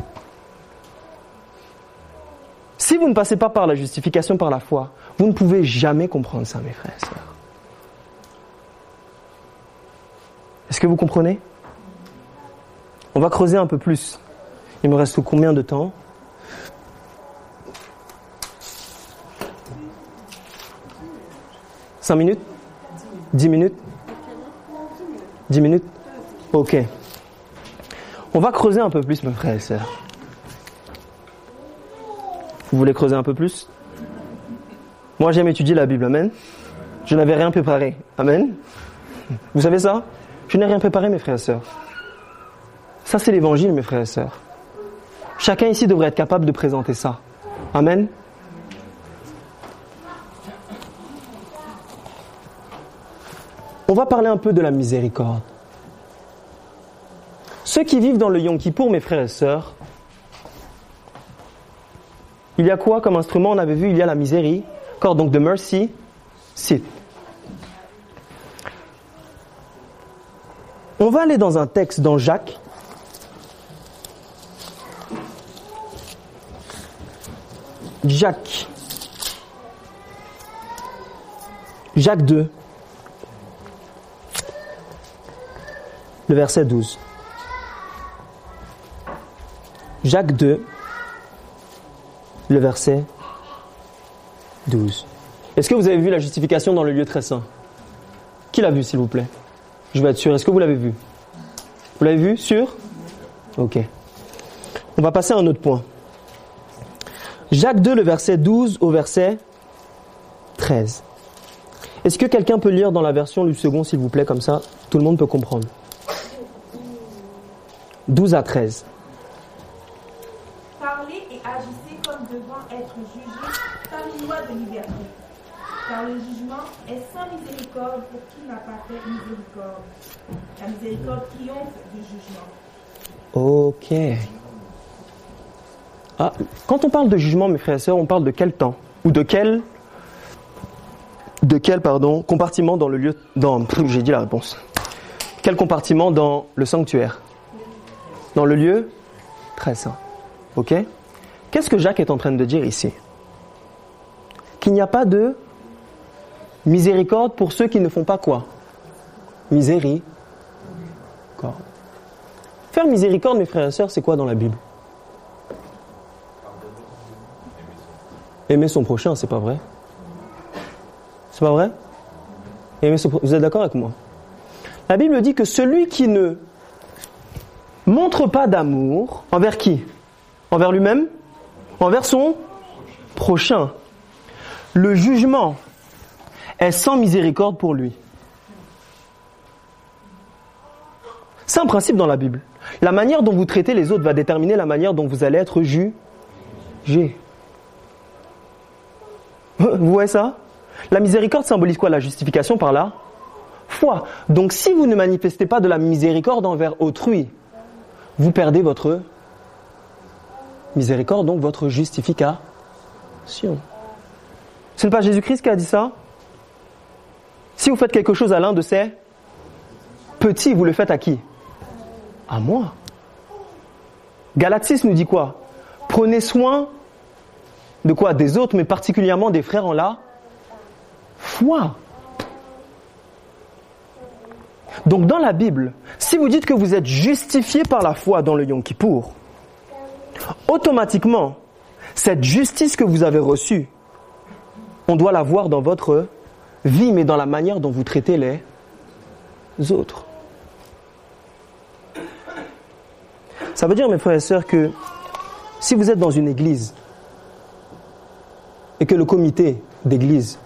Si vous ne passez pas par la justification par la foi, vous ne pouvez jamais comprendre ça, mes frères et sœurs. Est-ce que vous comprenez? On va creuser un peu plus. Il me reste combien de temps Cinq minutes Dix minutes Dix minutes Ok. On va creuser un peu plus, mes frères et sœurs. Vous voulez creuser un peu plus Moi, j'aime étudier la Bible, Amen. Je n'avais rien préparé, Amen. Vous savez ça? Je n'ai rien préparé, mes frères et sœurs. Ça, c'est l'évangile, mes frères et sœurs. Chacun ici devrait être capable de présenter ça. Amen. On va parler un peu de la miséricorde. Ceux qui vivent dans le Yom Kippour, mes frères et sœurs, il y a quoi comme instrument? On avait vu, il y a la miséricorde, donc de mercy, sit. On va aller dans un texte dans Jacques, Jacques. Jacques 2. Le verset 12. Jacques 2. Le verset 12. Est-ce que vous avez vu la justification dans le lieu très saint? Qui l'a vu, s'il vous plaît? Je vais être sûr. Est-ce que vous l'avez vu? Vous l'avez vu Sûr Ok. On va passer à un autre point. Jacques 2, le verset 12 au verset 13. Est-ce que quelqu'un peut lire dans la version du second, s'il vous plaît, comme ça tout le monde peut comprendre? 12 à 13. Parlez et agissez comme devant être jugés par une loi de liberté. Car le jugement est sans miséricorde pour qui n'a pas fait miséricorde. La miséricorde triomphe du jugement. Ok. Ah, quand on parle de jugement, mes frères et sœurs, on parle de quel temps Ou de quel de quel pardon compartiment dans le lieu dans j'ai dit la réponse. Quel compartiment dans le sanctuaire? Dans le lieu très saint. OK? Qu'est-ce que Jacques est en train de dire ici? Qu'il n'y a pas de miséricorde pour ceux qui ne font pas quoi? Miséricorde. Faire miséricorde, mes frères et sœurs, c'est quoi dans la Bible? Aimer son prochain, c'est pas vrai C'est pas vrai? Vous êtes d'accord avec moi? La Bible dit que celui qui ne montre pas d'amour, envers qui? Envers lui-même? Envers son prochain. Le jugement est sans miséricorde pour lui. C'est un principe dans la Bible. La manière dont vous traitez les autres va déterminer la manière dont vous allez être jugé. *laughs* Vous voyez ça? La miséricorde symbolise quoi La justification par la foi. Donc si vous ne manifestez pas de la miséricorde envers autrui, vous perdez votre miséricorde, donc votre justification. Ce n'est pas Jésus-Christ qui a dit ça? Si vous faites quelque chose à l'un de ces petits, vous le faites à qui? À moi. Galatis nous dit quoi? Prenez soin de quoi Des autres, mais particulièrement des frères en la foi. Donc dans la Bible, si vous dites que vous êtes justifié par la foi dans le Yom Kippour, automatiquement, cette justice que vous avez reçue, on doit la voir dans votre vie, mais dans la manière dont vous traitez les autres. Ça veut dire, mes frères et sœurs, que si vous êtes dans une église et que le comité d'église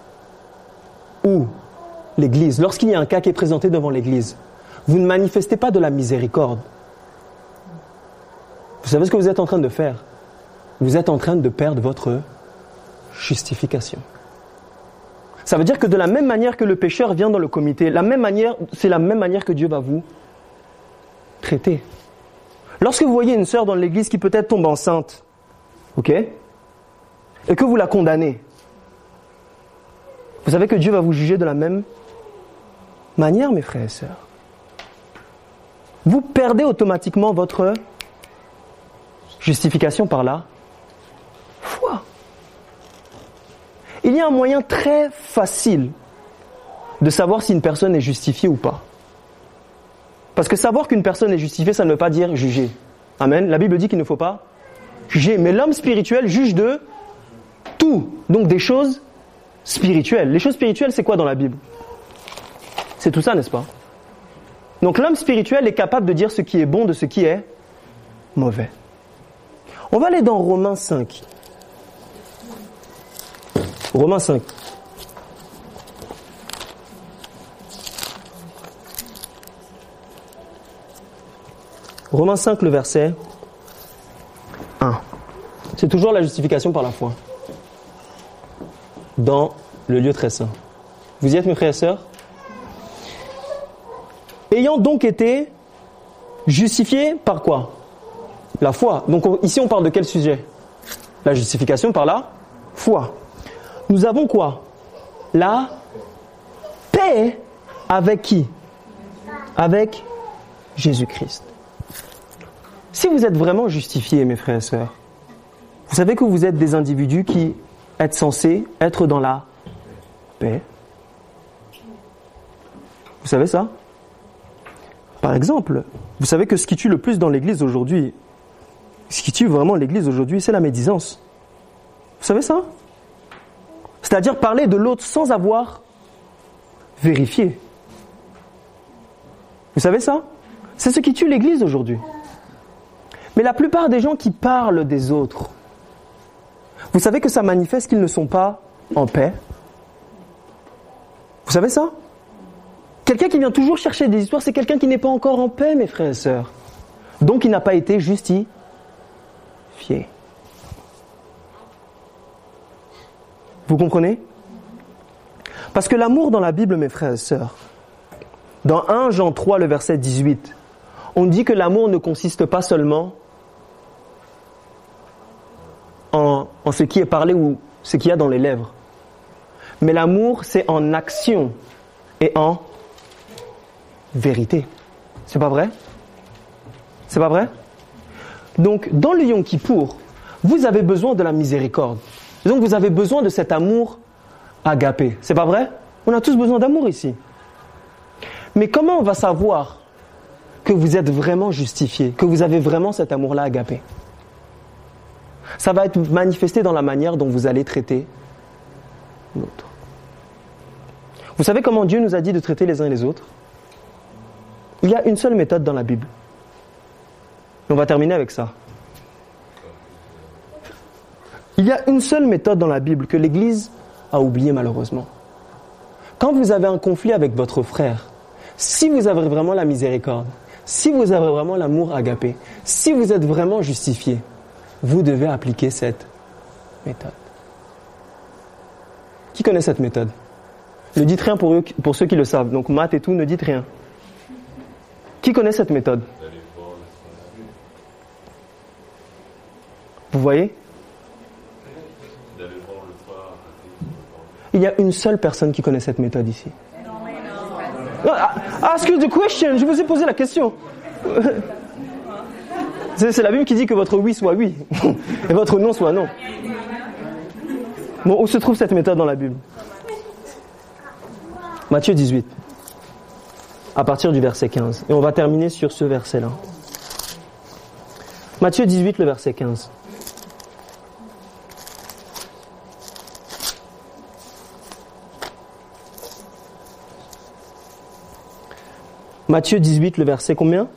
ou l'église, lorsqu'il y a un cas qui est présenté devant l'église, vous ne manifestez pas de la miséricorde. Vous savez ce que vous êtes en train de faire? Vous êtes en train de perdre votre justification. Ça veut dire que de la même manière que le pécheur vient dans le comité, la même manière, c'est la même manière que Dieu va vous traiter. Lorsque vous voyez une sœur dans l'église qui peut-être tombe enceinte, ok, et que vous la condamnez, vous savez que Dieu va vous juger de la même manière, mes frères et sœurs. Vous perdez automatiquement votre justification par la foi. Il y a un moyen très facile de savoir si une personne est justifiée ou pas. Parce que savoir qu'une personne est justifiée, ça ne veut pas dire juger. Amen. La Bible dit qu'il ne faut pas juger. Mais l'homme spirituel juge de tout. Donc des choses spirituelles. Les choses spirituelles, c'est quoi dans la Bible? C'est tout ça, n'est-ce pas? Donc l'homme spirituel est capable de dire ce qui est bon de ce qui est mauvais. On va aller dans Romains 5. Romains 5. Romains 5, le verset 1. C'est toujours la justification par la foi. Dans le lieu très saint. Vous y êtes, mes frères et sœurs? Ayant donc été justifiés par quoi? La foi. Donc ici, on parle de quel sujet? La justification par la foi. Nous avons quoi? La paix avec qui? Avec Jésus-Christ. Si vous êtes vraiment justifiés, mes frères et sœurs, vous savez que vous êtes des individus qui êtes censés être dans la paix. Vous savez ça? Par exemple, vous savez que ce qui tue le plus dans l'Église aujourd'hui, ce qui tue vraiment l'Église aujourd'hui, c'est la médisance. Vous savez ça? C'est-à-dire parler de l'autre sans avoir vérifié. Vous savez ça? C'est ce qui tue l'Église aujourd'hui. Mais la plupart des gens qui parlent des autres, vous savez que ça manifeste qu'ils ne sont pas en paix? Vous savez ça? Quelqu'un qui vient toujours chercher des histoires, c'est quelqu'un qui n'est pas encore en paix, mes frères et sœurs. Donc il n'a pas été justifié. Vous comprenez? Parce que l'amour dans la Bible, mes frères et sœurs, dans 1 Jean 3, le verset 18, on dit que l'amour ne consiste pas seulement en, ce qui est parlé ou ce qu'il y a dans les lèvres. Mais l'amour, c'est en action et en vérité. C'est pas vrai? C'est pas vrai? Donc, dans le Yom Kippour, vous avez besoin de la miséricorde. Donc, vous avez besoin de cet amour agapé. C'est pas vrai? On a tous besoin d'amour ici. Mais comment on va savoir que vous êtes vraiment justifié, que vous avez vraiment cet amour-là agapé? Ça va être manifesté dans la manière dont vous allez traiter l'autre. Vous savez comment Dieu nous a dit de traiter les uns et les autres? Il y a une seule méthode dans la Bible. on va terminer avec ça. Il y a une seule méthode dans la Bible que l'Église a oubliée malheureusement. Quand vous avez un conflit avec votre frère, si vous avez vraiment la miséricorde, si vous avez vraiment l'amour agapé, si vous êtes vraiment justifié, vous devez appliquer cette méthode. Qui connaît cette méthode? Ne dites rien pour, eux, pour ceux qui le savent. Donc maths et tout, ne dites rien. Qui connaît cette méthode? Vous voyez? Il y a une seule personne qui connaît cette méthode ici. Ah, Ask you the question. Je vous ai posé la question. *laughs* C'est la Bible qui dit que votre oui soit oui *laughs* et votre non soit non. Bon, où se trouve cette méthode dans la Bible? Matthieu 18, à partir du verset 15. Et on va terminer sur ce verset-là. Matthieu 18, le verset 15. Matthieu 18, le verset combien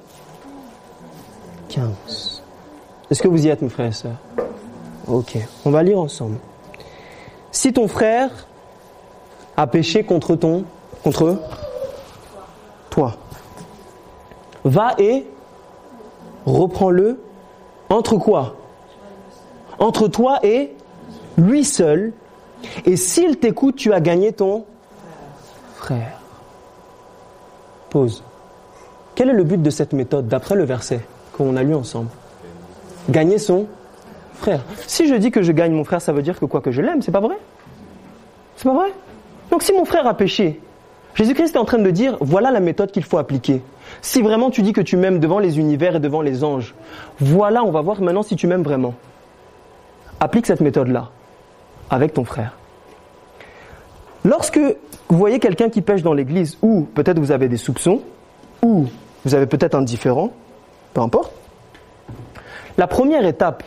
15. Est-ce que vous y êtes, mes frères et sœurs Ok, on va lire ensemble. Si ton frère a péché contre ton, contre toi, va et reprends-le entre quoi? Entre toi et lui seul. Et s'il t'écoute, tu as gagné ton frère. Pause. Quel est le but de cette méthode d'après le verset qu'on a lu ensemble? Gagner son frère. Si je dis que je gagne mon frère, ça veut dire que quoi que je l'aime, c'est pas vrai C'est pas vrai Donc si mon frère a péché, Jésus-Christ est en train de dire voilà la méthode qu'il faut appliquer. Si vraiment tu dis que tu m'aimes devant les univers et devant les anges, voilà, on va voir maintenant si tu m'aimes vraiment. Applique cette méthode-là avec ton frère. Lorsque vous voyez quelqu'un qui pêche dans l'église, ou peut-être vous avez des soupçons, ou vous avez peut-être un différent, peu importe, la première étape,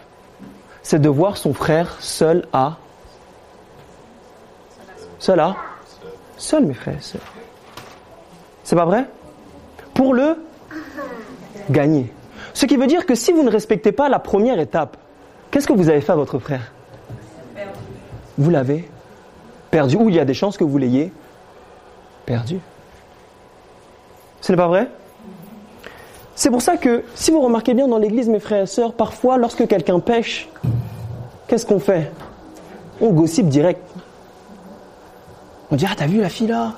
c'est de voir son frère seul à. Seul à? Seul, mes frères. C'est pas vrai? Pour le gagner. Ce qui veut dire que si vous ne respectez pas la première étape, qu'est-ce que vous avez fait à votre frère? Vous l'avez perdu. Ou il y a des chances que vous l'ayez perdu. Ce n'est pas vrai? C'est pour ça que, si vous remarquez bien dans l'église, mes frères et sœurs, parfois, lorsque quelqu'un pêche, qu'est-ce qu'on fait? On gossip direct. On dit Ah, t'as vu la fille là?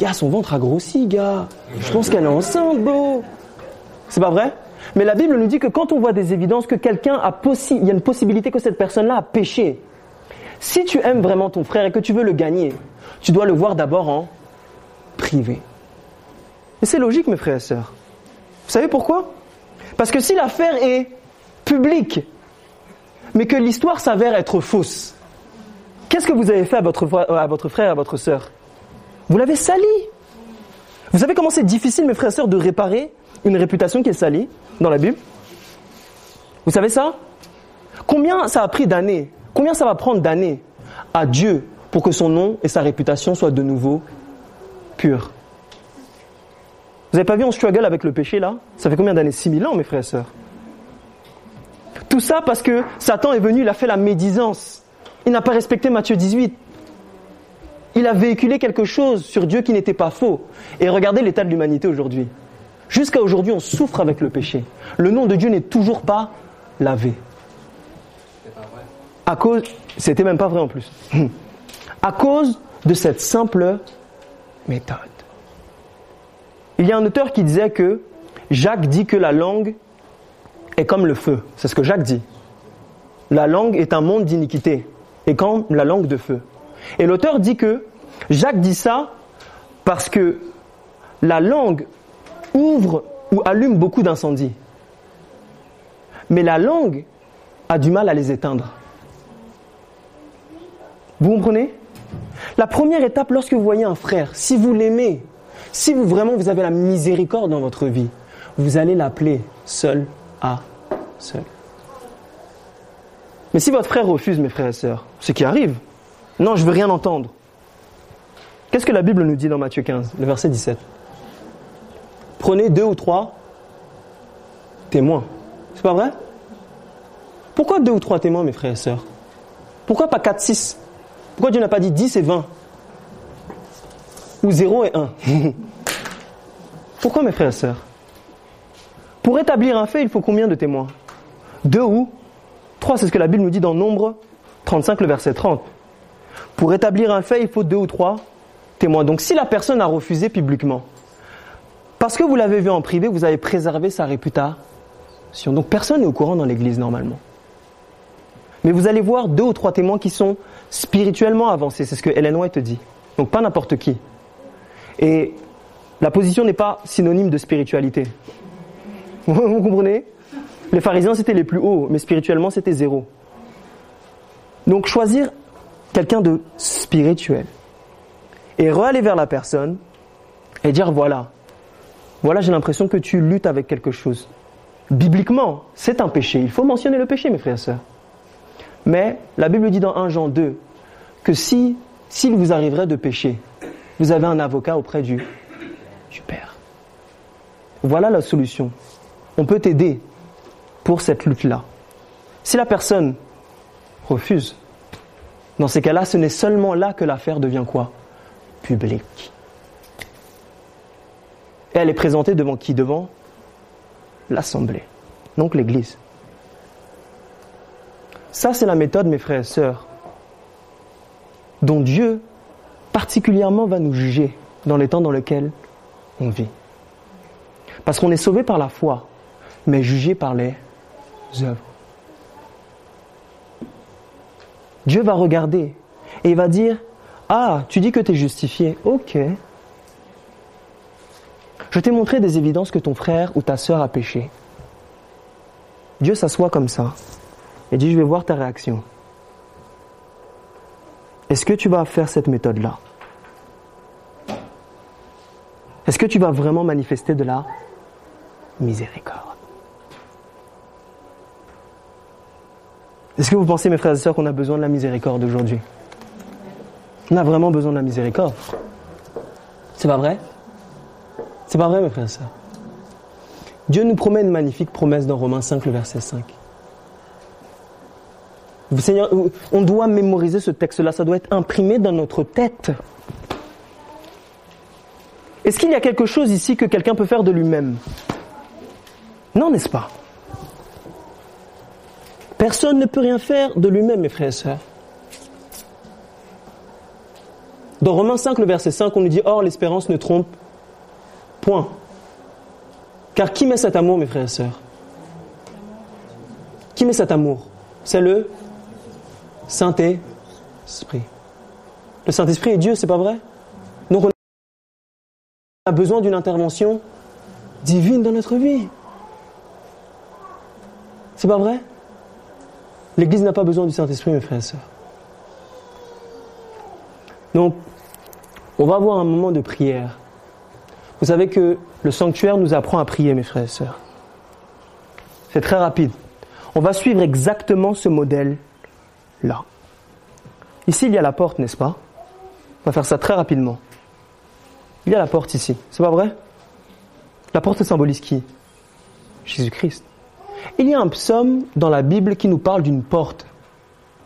Gars, son ventre a grossi, gars. Je pense qu'elle est enceinte, beau. C'est pas vrai? Mais la Bible nous dit que quand on voit des évidences que quelqu'un a possi il y a une possibilité que cette personne-là a péché. Si tu aimes vraiment ton frère et que tu veux le gagner, tu dois le voir d'abord en privé. Et c'est logique, mes frères et sœurs. Vous savez pourquoi? Parce que si l'affaire est publique, mais que l'histoire s'avère être fausse, qu'est-ce que vous avez fait à votre, à votre frère, à votre sœur? Vous l'avez sali. Vous savez comment c'est difficile, mes frères et sœurs, de réparer une réputation qui est salie dans la Bible? Vous savez ça? Combien ça a pris d'années Combien ça va prendre d'années à Dieu pour que son nom et sa réputation soient de nouveau purs Vous n'avez pas vu on struggle avec le péché là? Ça fait combien d'années? 6000 ans, mes frères et sœurs. Tout ça parce que Satan est venu, il a fait la médisance. Il n'a pas respecté Matthieu 18. Il a véhiculé quelque chose sur Dieu qui n'était pas faux. Et regardez l'état de l'humanité aujourd'hui. Jusqu'à aujourd'hui, on souffre avec le péché. Le nom de Dieu n'est toujours pas lavé. À cause, c'était même pas vrai en plus. *clears throat* À cause de cette simple méthode. Il y a un auteur qui disait que Jacques dit que la langue est comme le feu. C'est ce que Jacques dit. La langue est un monde d'iniquité et comme la langue de feu. Et l'auteur dit que Jacques dit ça parce que la langue ouvre ou allume beaucoup d'incendies. Mais la langue a du mal à les éteindre. Vous comprenez? La première étape lorsque vous voyez un frère, si vous l'aimez, si vous vraiment vous avez la miséricorde dans votre vie, vous allez l'appeler seul à seul. Mais si votre frère refuse, mes frères et sœurs, ce qui arrive, non, je veux rien entendre. Qu'est-ce que la Bible nous dit dans Matthieu 15, le verset 17 Prenez deux ou trois témoins. C'est pas vrai? Pourquoi deux ou trois témoins, mes frères et sœurs? Pourquoi pas quatre, six? Pourquoi Dieu n'a pas dit 10 et 20 Ou 0 et 1 *laughs* Pourquoi, mes frères et sœurs? Pour établir un fait, il faut combien de témoins? Deux ou trois, c'est ce que la Bible nous dit dans Nombre 35, le verset 30. Pour établir un fait, il faut deux ou trois témoin. Donc si la personne a refusé publiquement, parce que vous l'avez vu en privé, vous avez préservé sa réputation. Donc personne n'est au courant dans l'église normalement. Mais vous allez voir deux ou trois témoins qui sont spirituellement avancés. C'est ce que Hélène White dit. Donc pas n'importe qui. Et la position n'est pas synonyme de spiritualité. *laughs* Vous comprenez? Les pharisiens, c'était les plus hauts, mais spirituellement, c'était zéro. Donc choisir quelqu'un de spirituel et re-aller vers la personne et dire voilà, voilà, j'ai l'impression que tu luttes avec quelque chose. Bibliquement, c'est un péché. Il faut mentionner le péché, mes frères et sœurs. Mais la Bible dit dans 1 Jean 2 que si s'il vous arriverait de pécher, vous avez un avocat auprès du, Père. Voilà la solution. On peut t'aider pour cette lutte-là. Si la personne refuse, dans ces cas-là, ce n'est seulement là que l'affaire devient quoi? Publique. Et elle est présentée devant qui? Devant l'Assemblée, donc l'Église. Ça, c'est la méthode, mes frères et sœurs, dont Dieu particulièrement va nous juger dans les temps dans lesquels on vit. Parce qu'on est sauvé par la foi, mais jugé par les œuvres. Dieu va regarder et il va dire, ah, tu dis que tu es justifié, ok. Je t'ai montré des évidences que ton frère ou ta sœur a péché. Dieu s'assoit comme ça et dit, je vais voir ta réaction. Est-ce que tu vas faire cette méthode-là? Est-ce que tu vas vraiment manifester de la miséricorde? Est-ce que vous pensez, mes frères et sœurs, qu'on a besoin de la miséricorde aujourd'hui? On a vraiment besoin de la miséricorde. C'est pas vrai? C'est pas vrai, mes frères et sœurs. Dieu nous promet une magnifique promesse dans Romains 5, le verset 5. Seigneur, on doit mémoriser ce texte-là, ça doit être imprimé dans notre tête. Est-ce qu'il y a quelque chose ici que quelqu'un peut faire de lui-même? Non, n'est-ce pas? Personne ne peut rien faire de lui-même, mes frères et sœurs. Dans Romains 5, le verset 5, on nous dit Or, l'espérance ne trompe point. Car qui met cet amour, mes frères et sœurs? Qui met cet amour? C'est le Saint-Esprit. Le Saint-Esprit est Dieu, c'est pas vrai? A besoin d'une intervention divine dans notre vie. C'est pas vrai? L'Église n'a pas besoin du Saint-Esprit, mes frères et sœurs. Donc, on va avoir un moment de prière. Vous savez que le sanctuaire nous apprend à prier, mes frères et sœurs. C'est très rapide. On va suivre exactement ce modèle-là. Ici, il y a la porte, n'est-ce pas? On va faire ça très rapidement. Il y a la porte ici, c'est pas vrai? La porte symbolise qui? Jésus-Christ. Il y a un psaume dans la Bible qui nous parle d'une porte.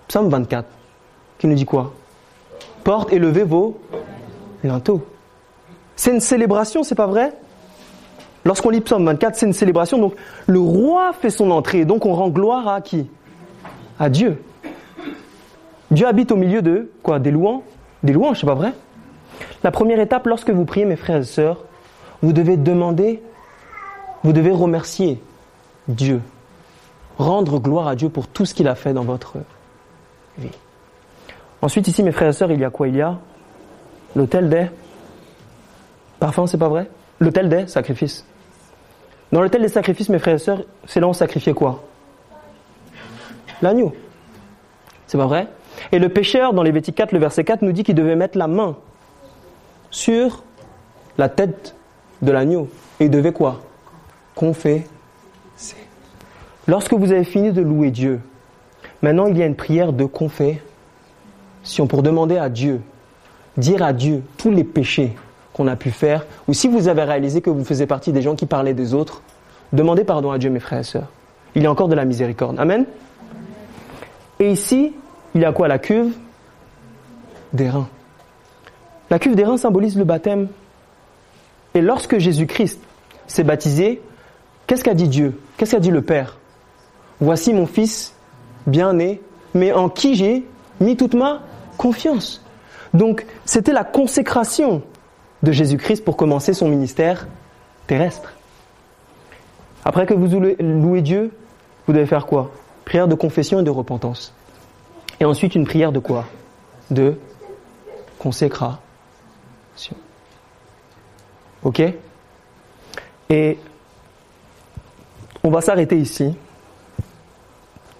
Psaume 24. Qui nous dit quoi? Porte et levez vos linteaux. C'est une célébration, c'est pas vrai? Lorsqu'on lit Psaume 24, c'est une célébration. Donc le roi fait son entrée. Donc on rend gloire à qui? À Dieu. Dieu habite au milieu de quoi? Des louanges Des louanges, c'est pas vrai? La première étape, lorsque vous priez, mes frères et sœurs, vous devez demander, vous devez remercier Dieu. Rendre gloire à Dieu pour tout ce qu'il a fait dans votre vie. Ensuite, ici, mes frères et sœurs, il y a quoi? Il y a l'autel des parfums, c'est pas vrai? L'autel des sacrifices. Dans l'autel des sacrifices, mes frères et sœurs, c'est là où on sacrifiait quoi? L'agneau. C'est pas vrai? Et le pécheur, dans Lévitique 4, le verset 4, nous dit qu'il devait mettre la main sur la tête de l'agneau. Et il devait quoi? Confesser. Lorsque vous avez fini de louer Dieu, maintenant il y a une prière de confession pour demander à Dieu, dire à Dieu tous les péchés qu'on a pu faire, ou si vous avez réalisé que vous faisiez partie des gens qui parlaient des autres, demandez pardon à Dieu, mes frères et sœurs. Il y a encore de la miséricorde. Amen. Et ici, il y a quoi? La cuve des reins. La cuve des reins symbolise le baptême. Et lorsque Jésus-Christ s'est baptisé, qu'est-ce qu'a dit Dieu? Qu'est-ce qu'a dit le Père? Voici mon fils bien-né, mais en qui j'ai mis toute ma confiance. Donc, c'était la consécration de Jésus-Christ pour commencer son ministère terrestre. Après que vous louez Dieu, vous devez faire quoi? Prière de confession et de repentance. Et ensuite une prière de quoi? De consécration. Ok? Et on va s'arrêter ici.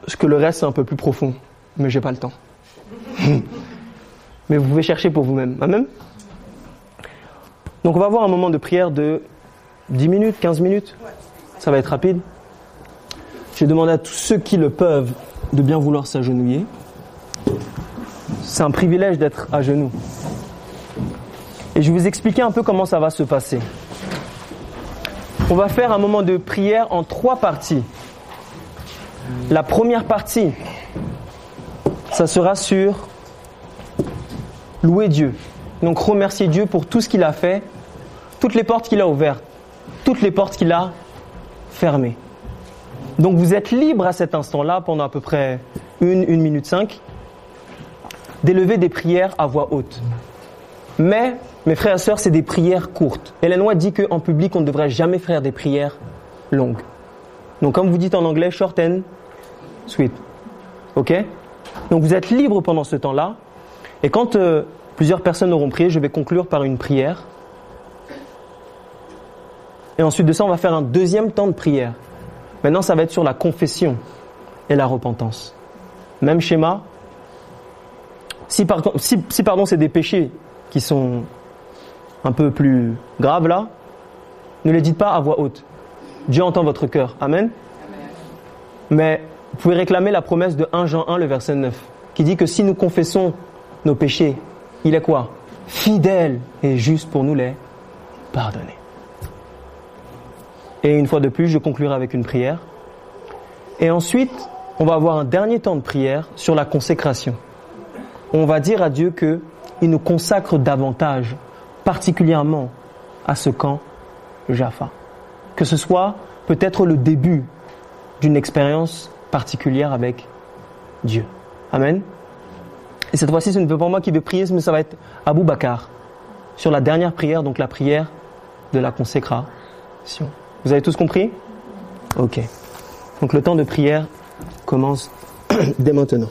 Parce que le reste c'est un peu plus profond. Mais j'ai pas le temps. *laughs* mais vous pouvez chercher pour vous-même. Amen Donc on va avoir un moment de prière de 10 minutes, 15 minutes. Ça va être rapide. J'ai demandé à tous ceux qui le peuvent de bien vouloir s'agenouiller. C'est un privilège d'être à genoux. Et je vais vous expliquer un peu comment ça va se passer. On va faire un moment de prière en trois parties. La première partie, ça sera sur louer Dieu. Donc remercier Dieu pour tout ce qu'il a fait, toutes les portes qu'il a ouvertes, toutes les portes qu'il a fermées. Donc vous êtes libre à cet instant-là, pendant à peu près une, une minute cinq, d'élever des prières à voix haute. Mais, mes frères et sœurs, c'est des prières courtes. Hélène White dit qu'en public, on ne devrait jamais faire des prières longues. Donc comme vous dites en anglais, short and sweet. Ok? Donc vous êtes libre pendant ce temps-là. Et quand euh, plusieurs personnes auront prié, je vais conclure par une prière. Et ensuite de ça, on va faire un deuxième temps de prière. Maintenant, ça va être sur la confession et la repentance. Même schéma. Si, si pardon, c'est des péchés qui sont un peu plus graves là, ne les dites pas à voix haute. Dieu entend votre cœur. Amen. Mais vous pouvez réclamer la promesse de 1 Jean 1, le verset 9, qui dit que si nous confessons nos péchés, il est quoi? Fidèle et juste pour nous les pardonner. Et une fois de plus, je conclurai avec une prière. Et ensuite, on va avoir un dernier temps de prière sur la consécration. On va dire à Dieu que il nous consacre davantage, particulièrement à ce camp Jaffa. Que ce soit peut-être le début d'une expérience particulière avec Dieu. Amen. Et cette fois-ci, ce n'est pas moi qui vais prier, mais ça va être Abou Bakar sur la dernière prière, donc la prière de la consécration. Vous avez tous compris? Ok. Donc le temps de prière commence *clears throat* dès maintenant.